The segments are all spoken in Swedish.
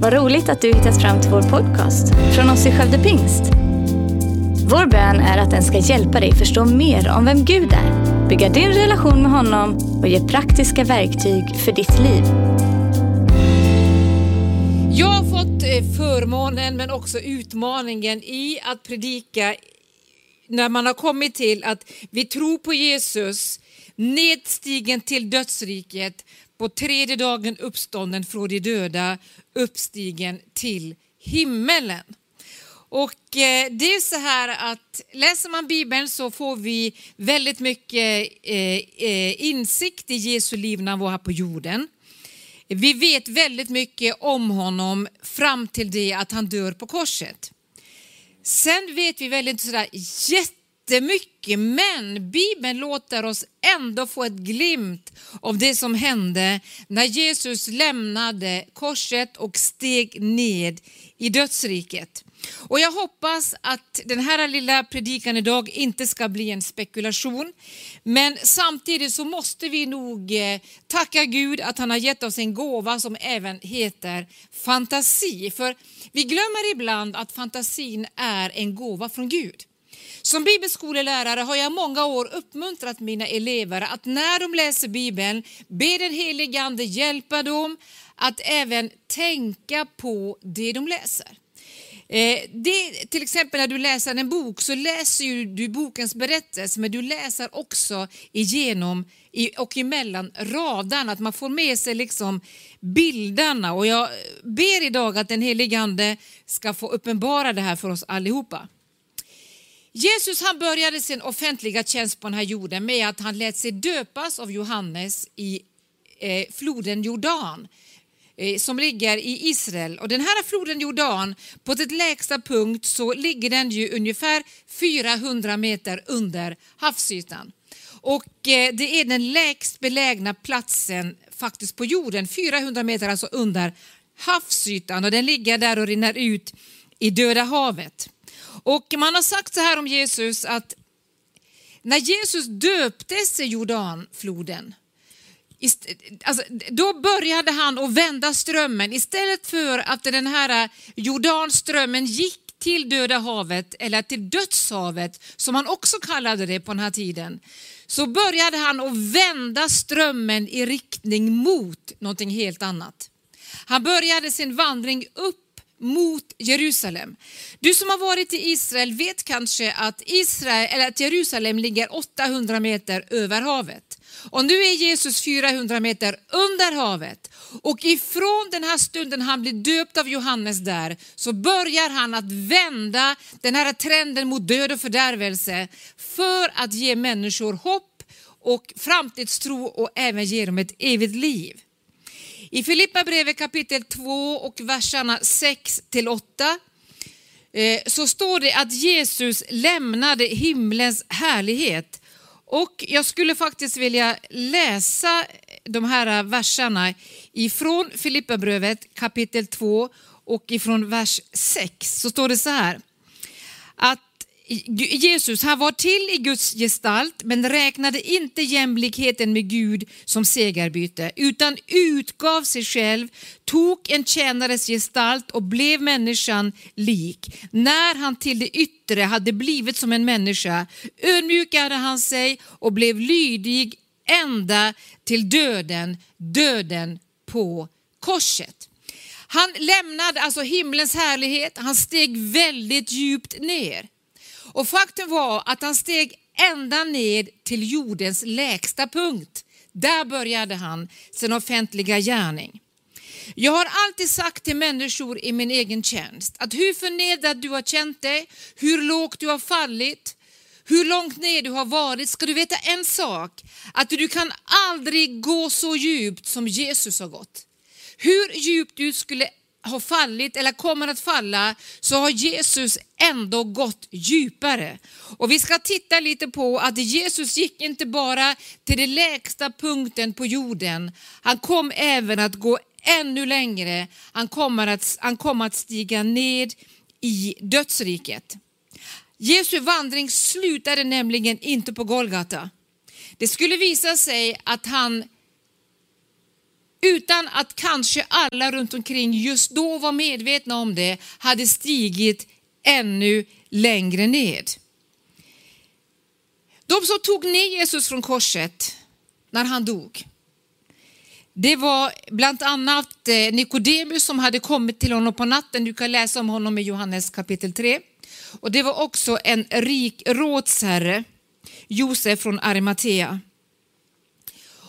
Vad roligt att du hittat fram till vår podcast från oss i Skövde Pingst. Vår bön är att den ska hjälpa dig förstå mer om vem Gud är, bygga din relation med honom och ge praktiska verktyg för ditt liv. Jag har fått eh, förmånen men också utmaningen i att predika när man har kommit till att vi tror på Jesus, nedstigen till dödsriket, på tredje dagen uppstånden från de döda, uppstigen till himmelen. Och eh, det är så här att läser man Bibeln så får vi väldigt mycket eh, eh, insikt i Jesu liv när han var här på jorden. Vi vet väldigt mycket om honom fram till det att han dör på korset. Sen vet vi väldigt sådär jättemycket men Bibeln låter oss ändå få ett glimt av det som hände när Jesus lämnade korset och steg ned i dödsriket. Och jag hoppas att den här lilla predikan idag inte ska bli en spekulation. Men samtidigt så måste vi nog eh, tacka Gud att han har gett oss en gåva som även heter fantasi. För vi glömmer ibland att fantasin är en gåva från Gud. Som bibelskolelärare har jag många år uppmuntrat mina elever att när de läser Bibeln be den helige Ande hjälpa dem att även tänka på det de läser. Eh, det, till exempel när du läser en bok så läser ju du bokens berättelse men du läser också igenom och emellan radarna, att man får med sig liksom bilderna. Och jag ber idag att den helige Ande ska få uppenbara det här för oss allihopa. Jesus han började sin offentliga tjänst på den här jorden med att han lät sig döpas av Johannes i eh, floden Jordan eh, som ligger i Israel. Och den här floden Jordan, på dess lägsta punkt så ligger den ju ungefär 400 meter under havsytan. Och eh, det är den lägst belägna platsen faktiskt på jorden, 400 meter alltså under havsytan och den ligger där och rinner ut i Döda havet. Och man har sagt så här om Jesus att när Jesus döptes i Jordanfloden Alltså, då började han att vända strömmen. Istället för att den här Jordanströmmen gick till Döda havet eller till Dödshavet som han också kallade det på den här tiden så började han att vända strömmen i riktning mot någonting helt annat. Han började sin vandring upp mot Jerusalem. Du som har varit i Israel vet kanske att, Israel, eller att Jerusalem ligger 800 meter över havet. Och nu är Jesus 400 meter under havet. Och ifrån den här stunden han blir döpt av Johannes där så börjar han att vända den här trenden mot död och fördärvelse för att ge människor hopp och framtidstro och även ge dem ett evigt liv. I Filippa brevet kapitel 2 och verserna 6 till 8 eh, så står det att Jesus lämnade himlens härlighet. Och jag skulle faktiskt vilja läsa de här verserna ifrån Filipperbrevet kapitel 2 och ifrån vers 6 så står det så här. Att Jesus han var till i Guds gestalt men räknade inte jämlikheten med Gud som segerbyte utan utgav sig själv, tog en tjänares gestalt och blev människan lik. När han till det yttre hade blivit som en människa ödmjukade han sig och blev lydig ända till döden, döden på korset. Han lämnade alltså himlens härlighet, han steg väldigt djupt ner. Och faktum var att han steg ända ned till jordens lägsta punkt. Där började han sin offentliga gärning. Jag har alltid sagt till människor i min egen tjänst att hur förnedrad du har känt dig, hur lågt du har fallit, hur långt ner du har varit, ska du veta en sak, att du kan aldrig gå så djupt som Jesus har gått. Hur djupt du skulle har fallit eller kommer att falla så har Jesus ändå gått djupare. Och vi ska titta lite på att Jesus gick inte bara till den lägsta punkten på jorden. Han kom även att gå ännu längre. Han kommer att, han kommer att stiga ned i dödsriket. Jesu vandring slutade nämligen inte på Golgata. Det skulle visa sig att han utan att kanske alla runt omkring just då var medvetna om det, hade stigit ännu längre ned. De som tog ner Jesus från korset när han dog, det var bland annat eh, Nikodemus som hade kommit till honom på natten. Du kan läsa om honom i Johannes kapitel 3. Och det var också en rik rådsherre, Josef från Arimatea.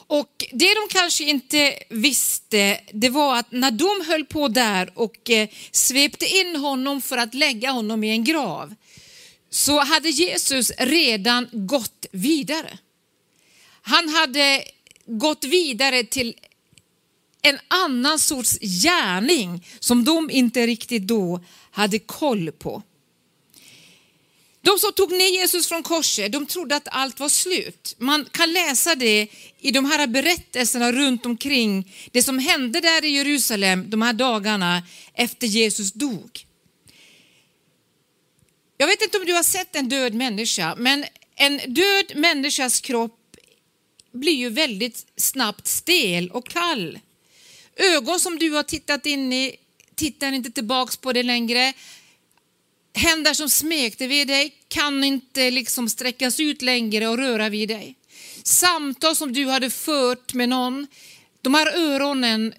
Och det de kanske inte visste, det var att när de höll på där och eh, svepte in honom för att lägga honom i en grav, så hade Jesus redan gått vidare. Han hade gått vidare till en annan sorts gärning som de inte riktigt då hade koll på. De som tog ner Jesus från korset, de trodde att allt var slut. Man kan läsa det i de här berättelserna runt omkring det som hände där i Jerusalem de här dagarna efter Jesus dog. Jag vet inte om du har sett en död människa, men en död människas kropp blir ju väldigt snabbt stel och kall. Ögon som du har tittat in i tittar inte tillbaks på det längre. Händer som smekte vid dig kan inte liksom sträckas ut längre och röra vid dig. Samtal som du hade fört med någon, de här öronen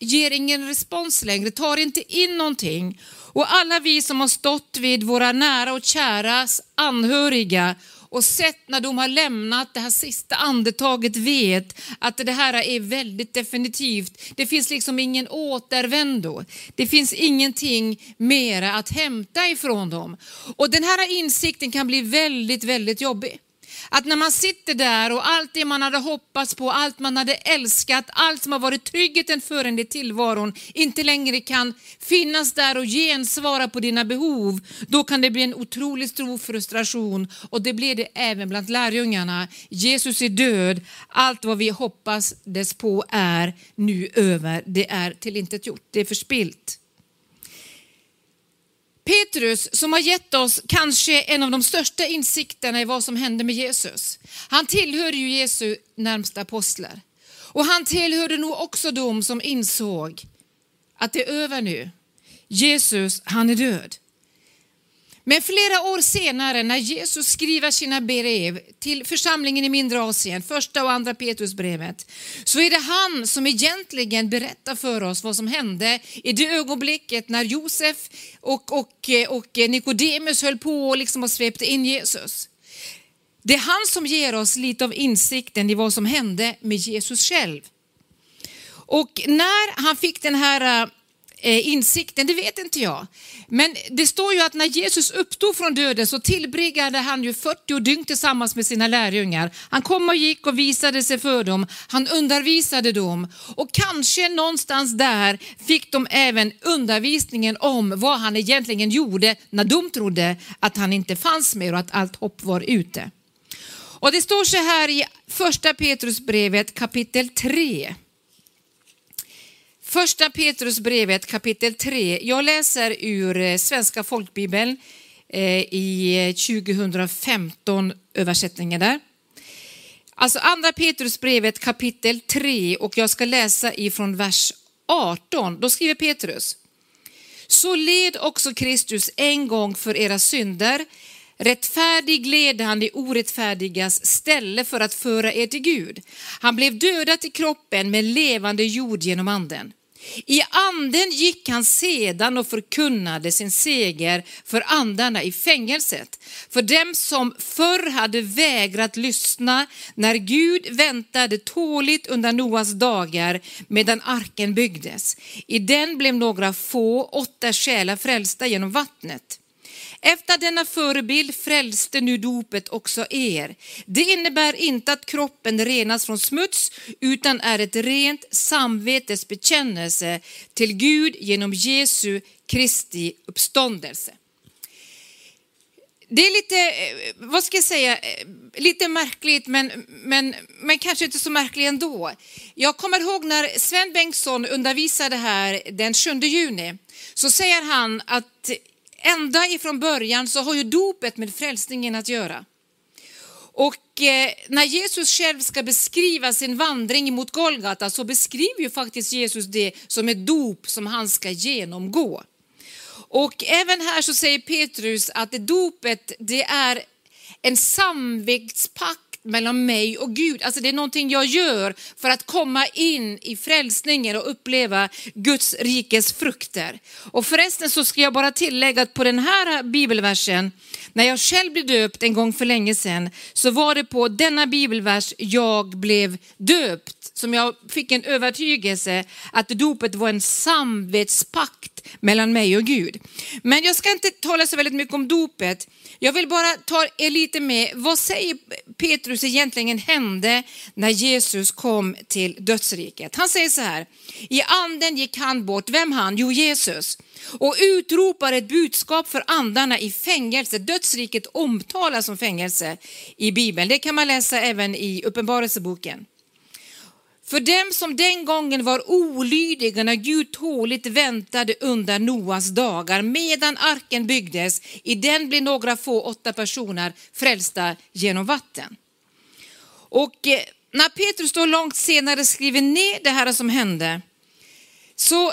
ger ingen respons längre, tar inte in någonting. Och alla vi som har stått vid våra nära och käras anhöriga och sett när de har lämnat det här sista andetaget vet att det här är väldigt definitivt. Det finns liksom ingen återvändo. Det finns ingenting mera att hämta ifrån dem. Och den här insikten kan bli väldigt, väldigt jobbig. Att när man sitter där och allt det man hade hoppats på, allt man hade älskat, allt som har varit tryggheten för en i tillvaron inte längre kan finnas där och gensvara på dina behov, då kan det bli en otroligt stor frustration och det blir det även bland lärjungarna. Jesus är död, allt vad vi hoppades på är nu över, det är tillintetgjort, det är förspilt. Petrus som har gett oss kanske en av de största insikterna i vad som hände med Jesus. Han tillhörde ju Jesu närmsta apostlar. Och han tillhörde nog också de som insåg att det är över nu. Jesus, han är död. Men flera år senare när Jesus skriver sina brev till församlingen i mindre Asien, första och andra Petrusbrevet, så är det han som egentligen berättar för oss vad som hände i det ögonblicket när Josef och, och, och Nikodemus höll på och liksom och svepte in Jesus. Det är han som ger oss lite av insikten i vad som hände med Jesus själv. Och när han fick den här eh, Eh, insikten, det vet inte jag. Men det står ju att när Jesus uppstod från döden så tillbringade han ju 40 dygn tillsammans med sina lärjungar. Han kom och gick och visade sig för dem, han undervisade dem och kanske någonstans där fick de även undervisningen om vad han egentligen gjorde när de trodde att han inte fanns mer och att allt hopp var ute. Och Det står så här i första Petrusbrevet kapitel 3 Första Petrusbrevet kapitel 3. Jag läser ur eh, Svenska folkbibeln eh, i eh, 2015 översättningen där. Alltså andra Petrusbrevet kapitel 3 och jag ska läsa ifrån vers 18. Då skriver Petrus. Så led också Kristus en gång för era synder. Rättfärdig led han i orättfärdigas ställe för att föra er till Gud. Han blev dödad i kroppen men levande jord genom anden. I anden gick han sedan och förkunnade sin seger för andarna i fängelset, för dem som förr hade vägrat lyssna när Gud väntade tåligt under Noas dagar medan arken byggdes. I den blev några få, åtta själar frälsta genom vattnet. Efter denna förebild frälste nu dopet också er. Det innebär inte att kroppen renas från smuts utan är ett rent samvetes bekännelse till Gud genom Jesu Kristi uppståndelse. Det är lite, eh, vad ska jag säga, eh, lite märkligt men, men, men kanske inte så märkligt ändå. Jag kommer ihåg när Sven Bengtsson undervisade här den 7 juni så säger han att ända ifrån början så har ju dopet med frälsningen att göra. Och eh, när Jesus själv ska beskriva sin vandring mot Golgata så beskriver ju faktiskt Jesus det som ett dop som han ska genomgå. Och även här så säger Petrus att dopet det är en samvetspakt mellan mig och Gud. Alltså det är någonting jag gör för att komma in i frälsningen och uppleva Guds rikes frukter. Och förresten så ska jag bara tillägga att på den här bibelversen, när jag själv blev döpt en gång för länge sedan, så var det på denna bibelvers jag blev döpt som jag fick en övertygelse att dopet var en samvetspakt mellan mig och Gud. Men jag ska inte tala så väldigt mycket om dopet. Jag vill bara ta er lite med, vad säger Petrus egentligen hände när Jesus kom till dödsriket? Han säger så här, i anden gick han bort, vem han? Jo Jesus. Och utropar ett budskap för andarna i fängelse. Dödsriket omtalas som fängelse i Bibeln. Det kan man läsa även i Uppenbarelseboken. För dem som den gången var olydiga när Gud tåligt väntade under Noas dagar medan arken byggdes, i den blev några få, åtta personer frälsta genom vatten. Och eh, när Petrus då långt senare skriver ner det här som hände, så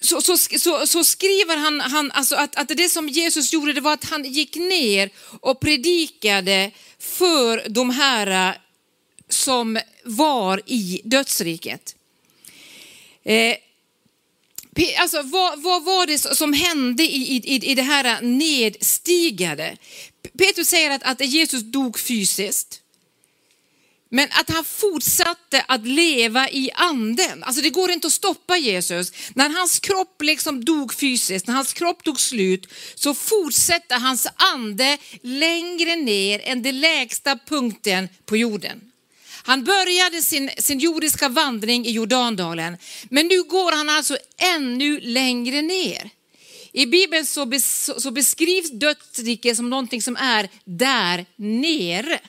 så, så, så, så, skriver han, han alltså att, att det som Jesus gjorde det var att han gick ner och predikade för de här eh, som var i dödsriket. Eh, alltså, vad, vad, var det som hände i, i, i det här nedstigade? Petrus säger att, att Jesus dog fysiskt. Men att han fortsatte att leva i anden. Alltså det går inte att stoppa Jesus. När hans kropp liksom dog fysiskt, när hans kropp tog slut, så fortsätter hans ande längre ner än den lägsta punkten på jorden. Han började sin, sin jordiska vandring i Jordandalen, men nu går han alltså ännu längre ner. I Bibeln så, bes, så beskrivs dödsriket som någonting som är där nere.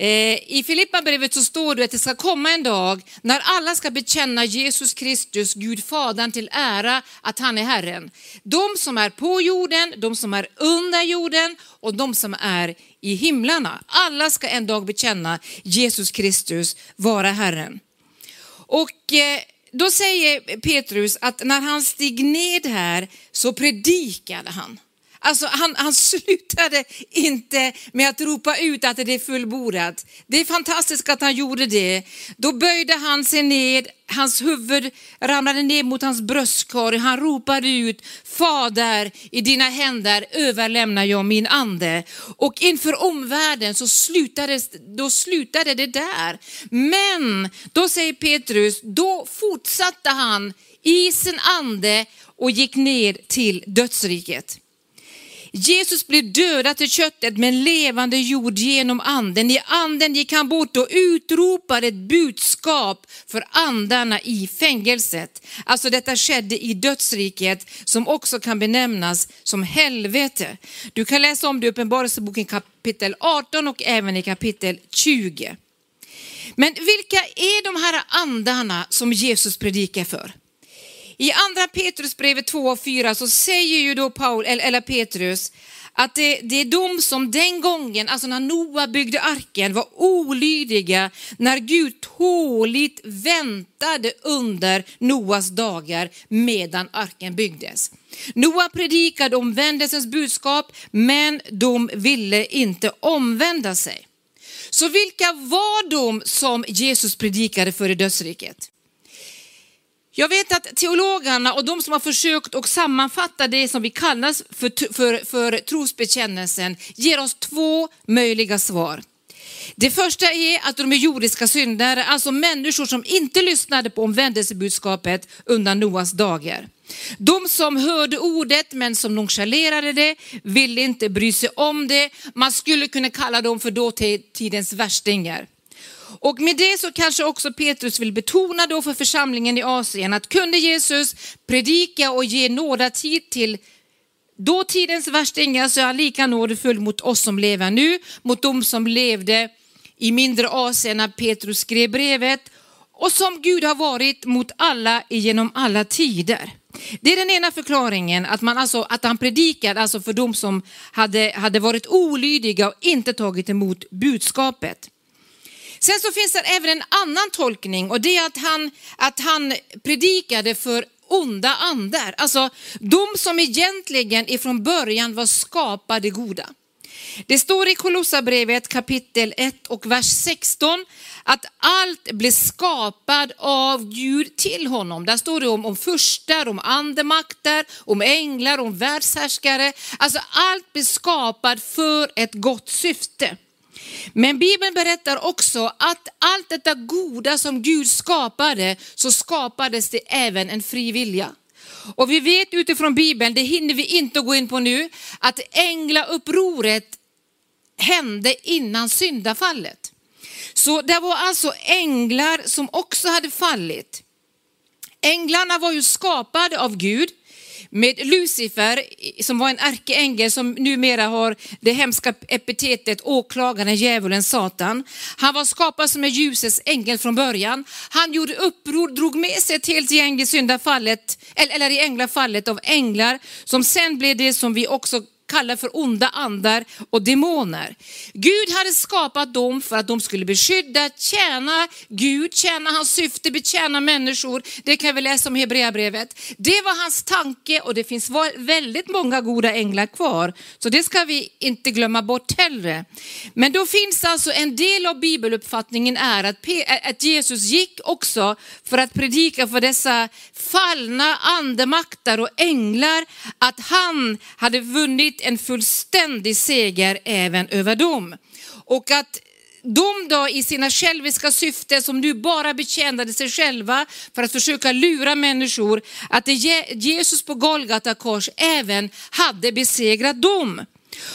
Eh, I Filipperbrevet så står det att det ska komma en dag när alla ska bekänna Jesus Kristus, Gud Fadern till ära att han är Herren. De som är på jorden, de som är under jorden och de som är i himlarna. Alla ska en dag bekänna Jesus Kristus vara Herren. Och eh, då säger Petrus att när han steg ned här så predikade han. Alltså han, han slutade inte med att ropa ut att det är fullbordat. Det är fantastiskt att han gjorde det. Då böjde han sig ned, hans huvud ramlade ner mot hans bröstkorg. Han ropade ut, Fader, i dina händer överlämnar jag min ande. Och inför omvärlden så slutade, då slutade det där. Men då säger Petrus, då fortsatte han i sin ande och gick ner till dödsriket. Jesus blev dödad till köttet men levande jord genom anden. I anden gick han bort och utropade ett budskap för andarna i fängelset. Alltså detta skedde i dödsriket som också kan benämnas som helvete. Du kan läsa om det i Uppenbarelseboken kapitel 18 och även i kapitel 20. Men vilka är de här andarna som Jesus predikar för? I andra Petrusbrevet 2 och 4 så säger ju då Paul, eller Petrus att det, det, är de som den gången, alltså när Noa byggde arken, var olydiga när Gud tåligt väntade under Noas dagar medan arken byggdes. Noa predikade omvändelsens budskap, men de ville inte omvända sig. Så vilka var de som Jesus predikade för i dödsriket? Jag vet att teologerna och de som har försökt att sammanfatta det som vi kallar för, för, för trosbekännelsen ger oss två möjliga svar. Det första är att de är jordiska syndare, alltså människor som inte lyssnade på omvändelsebudskapet under Noas dagar. De som hörde ordet men som nonchalerade det, ville inte bry sig om det. Man skulle kunna kalla dem för dåtidens värstingar. Och med det så kanske också Petrus vill betona då för församlingen i Asien att kunde Jesus predika och ge nådatid till dåtidens värstingar så är han lika nådefull mot oss som lever nu, mot de som levde i mindre Asien när Petrus skrev brevet och som Gud har varit mot alla genom alla tider. Det är den ena förklaringen, att, man alltså, att han predikade alltså för de som hade, hade varit olydiga och inte tagit emot budskapet. Sen så finns det även en annan tolkning och det är att han, att han predikade för onda andar, alltså de som egentligen ifrån början var skapade goda. Det står i Kolossabrevet kapitel 1 och vers 16 att allt blev skapad av Gud till honom. Där står det om, om furstar, om andemakter, om änglar, om världshärskare. Alltså allt blev skapad för ett gott syfte. Men Bibeln berättar också att allt detta goda som Gud skapade, så skapades det även en fri vilja. Och vi vet utifrån Bibeln, det hinner vi inte gå in på nu, att änglaupproret hände innan syndafallet. Så det var alltså änglar som också hade fallit. Änglarna var ju skapade av Gud med Lucifer som var en ärkeängel som numera har det hemska epitetet åklagaren, djävulen, Satan. Han var skapad som en ljusets ängel från början. Han gjorde uppror, drog med sig ett helt gäng i syndafallet, eller i änglafallet av änglar som sen blev det som vi också kallar för onda andar och demoner. Gud hade skapat dem för att de skulle beskydda, tjäna Gud, tjäna hans syfte, betjäna människor. Det kan vi läsa om i Hebreerbrevet. Det var hans tanke och det finns väldigt många goda änglar kvar. Så det ska vi inte glömma bort heller. Men då finns alltså en del av bibeluppfattningen är att, att Jesus gick också för att predika för dessa fallna andemakter och änglar att han hade vunnit en fullständig seger även över dem. Och att de då i sina själviska syften som nu bara betjänade sig själva för att försöka lura människor, att Jesus på Golgata kors även hade besegrat dem.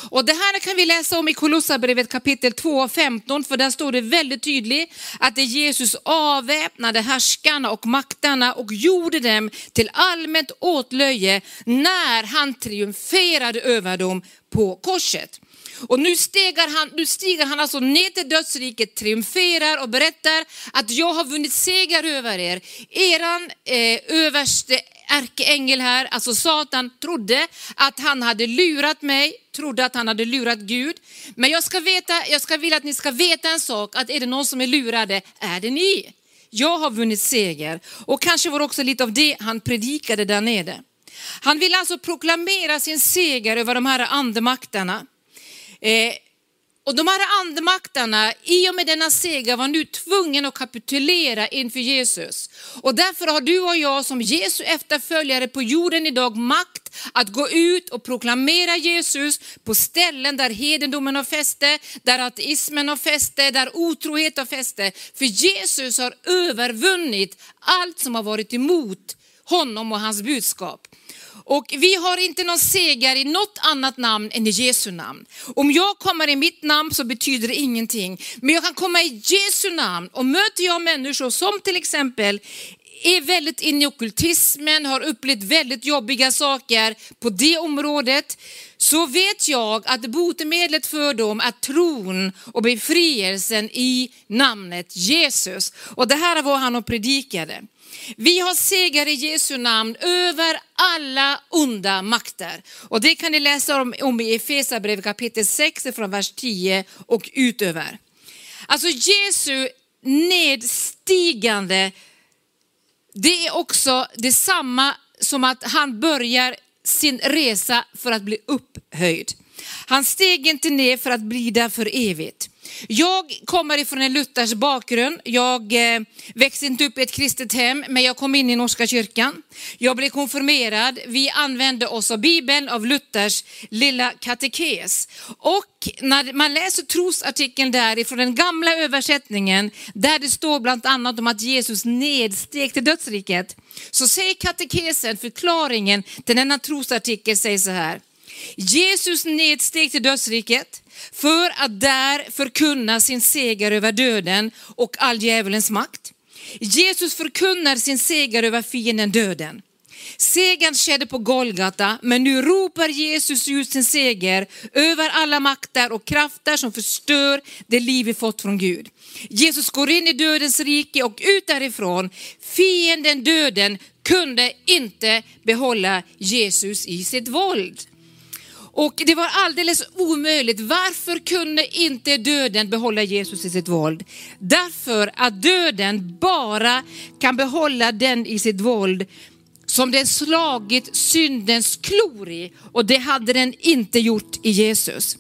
Och det här kan vi läsa om i Kolossabrevet kapitel 2 och 15, för där står det väldigt tydligt att det Jesus avväpnade härskarna och makterna och gjorde dem till allmänt åtlöje när han triumferade över dem på korset. Och nu stiger, han, nu stiger han alltså ner till dödsriket, triumferar och berättar att jag har vunnit seger över er. Eran eh, överste ärkeängel här, alltså Satan, trodde att han hade lurat mig, trodde att han hade lurat Gud. Men jag ska, veta, jag ska vilja att ni ska veta en sak, att är det någon som är lurade, är det ni. Jag har vunnit seger. Och kanske var det också lite av det han predikade där nere. Han vill alltså proklamera sin seger över de här andemakterna. Eh, och de här andemakterna, i och med denna seger, var nu tvungna att kapitulera inför Jesus. Och därför har du och jag som Jesu efterföljare på jorden idag makt att gå ut och proklamera Jesus på ställen där hedendomen har fäste, där ateismen har fäste, där otrohet har fäste. För Jesus har övervunnit allt som har varit emot honom och hans budskap. Och vi har inte någon seger i något annat namn än i Jesu namn. Om jag kommer i mitt namn så betyder det ingenting. Men jag kan komma i Jesu namn och möter jag människor som till exempel är väldigt inne i ockultismen, har upplevt väldigt jobbiga saker på det området, så vet jag att botemedlet för dem är tron och befrielsen i namnet Jesus. Och det här var han och predikade. Vi har seger i Jesu namn över alla onda makter. Och det kan ni läsa om, om i Efesierbrevet kapitel 6 från vers 10 och utöver. Alltså Jesu nedstigande, det är också detsamma som att han börjar sin resa för att bli upphöjd. Han steg inte ner för att bli där för evigt. Jag kommer ifrån en luthersk bakgrund. Jag eh, växte inte upp i ett kristet hem, men jag kom in i Norska kyrkan. Jag blev konfirmerad. Vi använde oss av Bibeln, av Luthers lilla katekes. Och när man läser trosartikeln därifrån, den gamla översättningen, där det står bland annat om att Jesus nedsteg till dödsriket, så säger katekesen, förklaringen till denna trosartikel säger så här. Jesus nedsteg till dödsriket för att där förkunna sin seger över döden och all djävulens makt. Jesus förkunnar sin seger över fienden döden. Segern skedde på Golgata, men nu ropar Jesus ut sin seger över alla makter och krafter som förstör det liv vi fått från Gud. Jesus går in i dödens rike och ut därifrån. Fienden döden kunde inte behålla Jesus i sitt våld. Och det var alldeles omöjligt. Varför kunde inte döden behålla Jesus i sitt våld? Därför att döden bara kan behålla den i sitt våld som den slagit syndens klor i och det hade den inte gjort i Jesus.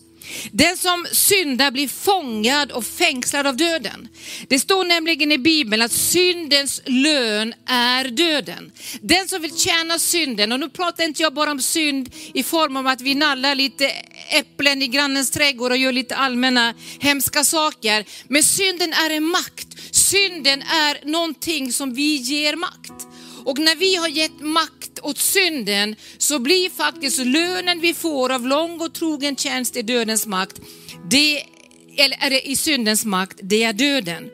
Den som syndar blir fångad och fängslad av döden. Det står nämligen i Bibeln att syndens lön är döden. Den som vill tjäna synden, och nu pratar inte jag bara om synd i form av att vi nallar lite äpplen i grannens trädgård och gör lite allmänna hemska saker. Men synden är en makt. Synden är någonting som vi ger makt. Och när vi har gett makt åt synden så blir faktiskt lönen vi får av lång och trogen tjänst i dödens makt, det, eller är det i syndens makt, det är döden.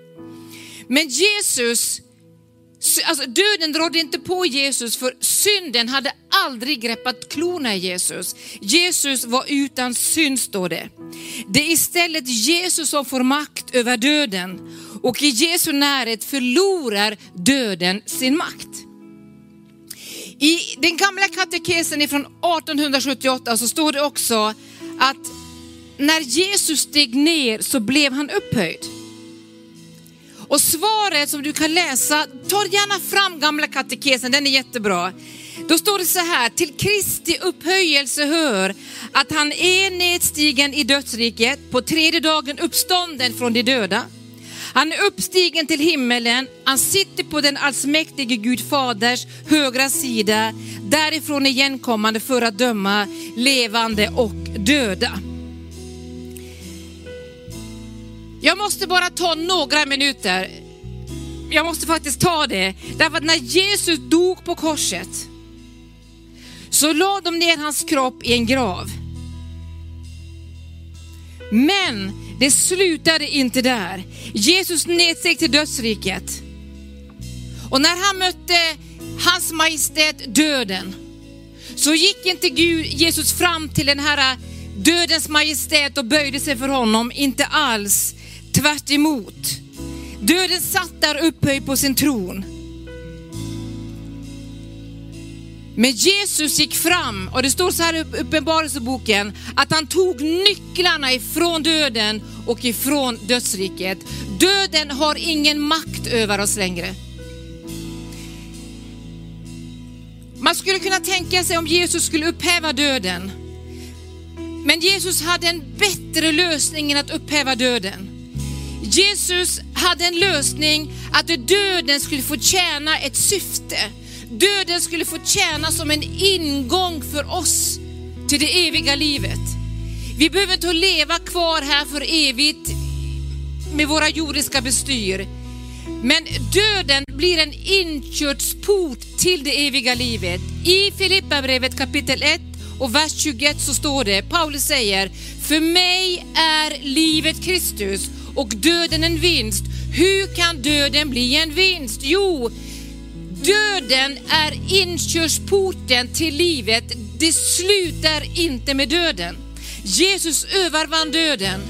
Men Jesus, alltså döden rådde inte på Jesus för synden hade aldrig greppat klorna i Jesus. Jesus var utan synd står det. Det är istället Jesus som får makt över döden och i Jesu närhet förlorar döden sin makt. I den gamla katekesen från 1878 så står det också att när Jesus steg ner så blev han upphöjd. Och svaret som du kan läsa, ta gärna fram gamla katekesen, den är jättebra. Då står det så här, till Kristi upphöjelse hör att han är nedstigen i dödsriket, på tredje dagen uppstånden från de döda han är uppstigen till himmelen, han sitter på den allsmäktige Gud faders högra sida, därifrån igenkommande för att döma levande och döda. Jag måste bara ta några minuter. Jag måste faktiskt ta det, därför att när Jesus dog på korset så la de ner hans kropp i en grav. Men det slutade inte där. Jesus nedsteg till dödsriket. Och när han mötte hans majestät döden så gick inte Gud, Jesus fram till den här dödens majestät och böjde sig för honom, inte alls. Tvärt emot. Döden satt där upphöjd på sin tron. Men Jesus gick fram och det står så här i Uppenbarelseboken att han tog nycklarna ifrån döden och ifrån dödsriket. Döden har ingen makt över oss längre. Man skulle kunna tänka sig om Jesus skulle upphäva döden. Men Jesus hade en bättre lösning än att upphäva döden. Jesus hade en lösning att döden skulle få tjäna ett syfte. Döden skulle få tjäna som en ingång för oss till det eviga livet. Vi behöver inte leva kvar här för evigt med våra jordiska bestyr. Men döden blir en inkörsport till det eviga livet. I Filipperbrevet kapitel 1 och vers 21 så står det, Paulus säger, för mig är livet Kristus och döden en vinst. Hur kan döden bli en vinst? Jo, Döden är inkörsporten till livet. Det slutar inte med döden. Jesus övervann döden.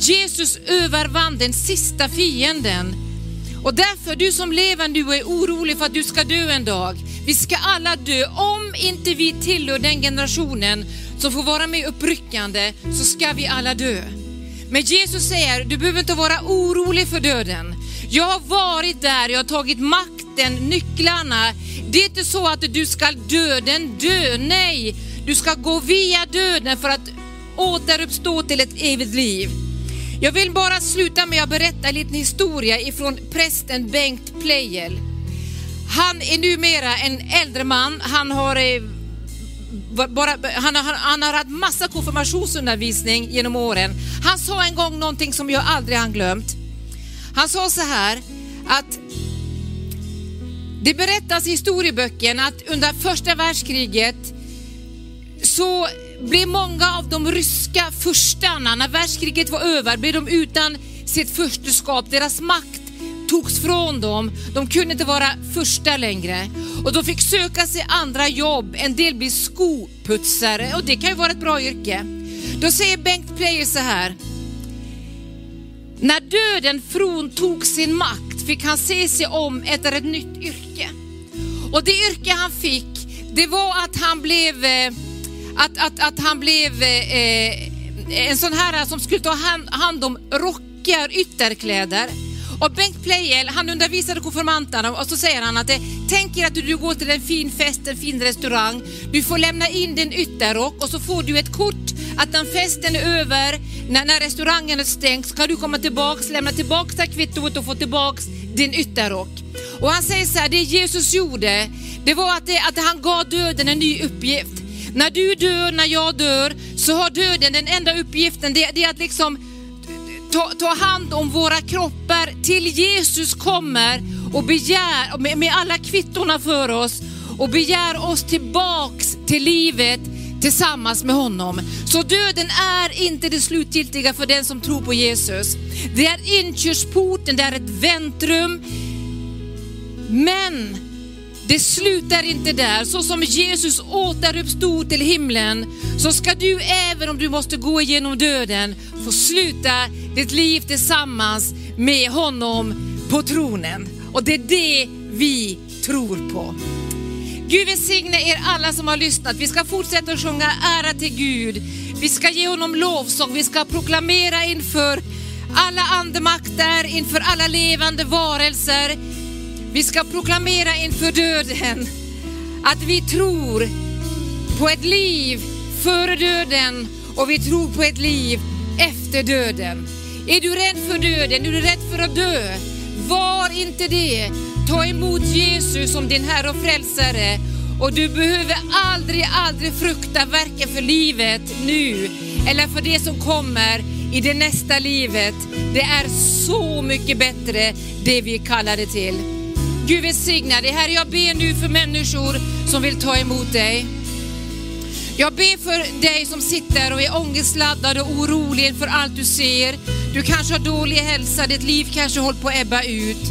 Jesus övervann den sista fienden. Och därför, du som lever nu och är orolig för att du ska dö en dag. Vi ska alla dö. Om inte vi tillhör den generationen som får vara med uppryckande så ska vi alla dö. Men Jesus säger, du behöver inte vara orolig för döden. Jag har varit där, jag har tagit makten, nycklarna. Det är inte så att du ska döden dö, nej. Du ska gå via döden för att återuppstå till ett evigt liv. Jag vill bara sluta med att berätta en liten historia ifrån prästen Bengt Pleijel. Han är numera en äldre man, han har eh, bara, han, har, han har haft massa konfirmationsundervisning genom åren. Han sa en gång någonting som jag aldrig har glömt. Han sa så här att det berättas i historieböckerna att under första världskriget så blev många av de ryska furstarna, när världskriget var över, blev de utan sitt fursteskap. Deras makt togs från dem. De kunde inte vara första längre och de fick söka sig andra jobb. En del blev skoputsare och det kan ju vara ett bra yrke. Då säger Bengt Player så här. När döden fråntog sin makt fick han se sig om efter ett nytt yrke. Och det yrke han fick, det var att han blev, eh, att, att, att han blev eh, eh, en sån här som skulle ta hand, hand om rockar, ytterkläder. Och Bengt Pleijel, han undervisade konfirmanterna och så säger han att det, tänk er att du, du går till en fin fest, en fin restaurang. Du får lämna in din ytterrock och så får du ett kort att när festen är över, när, när restaurangen är stängd, så kan du komma tillbaks, lämna tillbaks det kvittot och få tillbaks din ytterrock. Och han säger så här, det Jesus gjorde, det var att, det, att han gav döden en ny uppgift. När du dör, när jag dör, så har döden den enda uppgiften, det, det är att liksom ta, ta hand om våra kroppar till Jesus kommer och begär, med, med alla kvittorna för oss, och begär oss tillbaks till livet tillsammans med honom. Så döden är inte det slutgiltiga för den som tror på Jesus. Det är inkörsporten, det är ett väntrum. Men det slutar inte där. Så som Jesus återuppstod till himlen så ska du, även om du måste gå igenom döden, få sluta ditt liv tillsammans med honom på tronen. Och det är det vi tror på. Gud välsigne er alla som har lyssnat. Vi ska fortsätta att sjunga ära till Gud. Vi ska ge honom lovsång, vi ska proklamera inför alla andemakter, inför alla levande varelser. Vi ska proklamera inför döden att vi tror på ett liv före döden och vi tror på ett liv efter döden. Är du rädd för döden? Är du rädd för att dö? Var inte det. Ta emot Jesus som din Herre och Frälsare och du behöver aldrig, aldrig frukta varken för livet nu eller för det som kommer i det nästa livet. Det är så mycket bättre det vi kallar det till. Gud välsigna dig. Herre, jag ber nu för människor som vill ta emot dig. Jag ber för dig som sitter och är ångestladdad och orolig för allt du ser. Du kanske har dålig hälsa, ditt liv kanske håller på att ebba ut.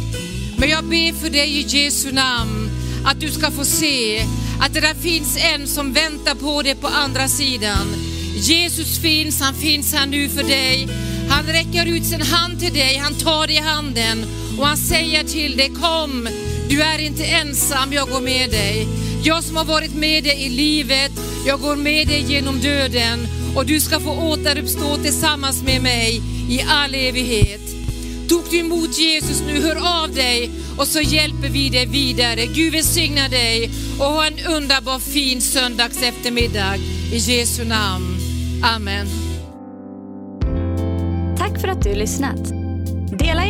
Men jag ber för dig i Jesu namn att du ska få se att det där finns en som väntar på dig på andra sidan. Jesus finns, han finns här nu för dig. Han räcker ut sin hand till dig, han tar dig i handen och han säger till dig, kom, du är inte ensam, jag går med dig. Jag som har varit med dig i livet, jag går med dig genom döden och du ska få återuppstå tillsammans med mig i all evighet. Tog du emot Jesus nu, hör av dig och så hjälper vi dig vidare. Gud välsigna dig och ha en underbar fin söndags eftermiddag i Jesu namn. Amen. Tack för att du lyssnat.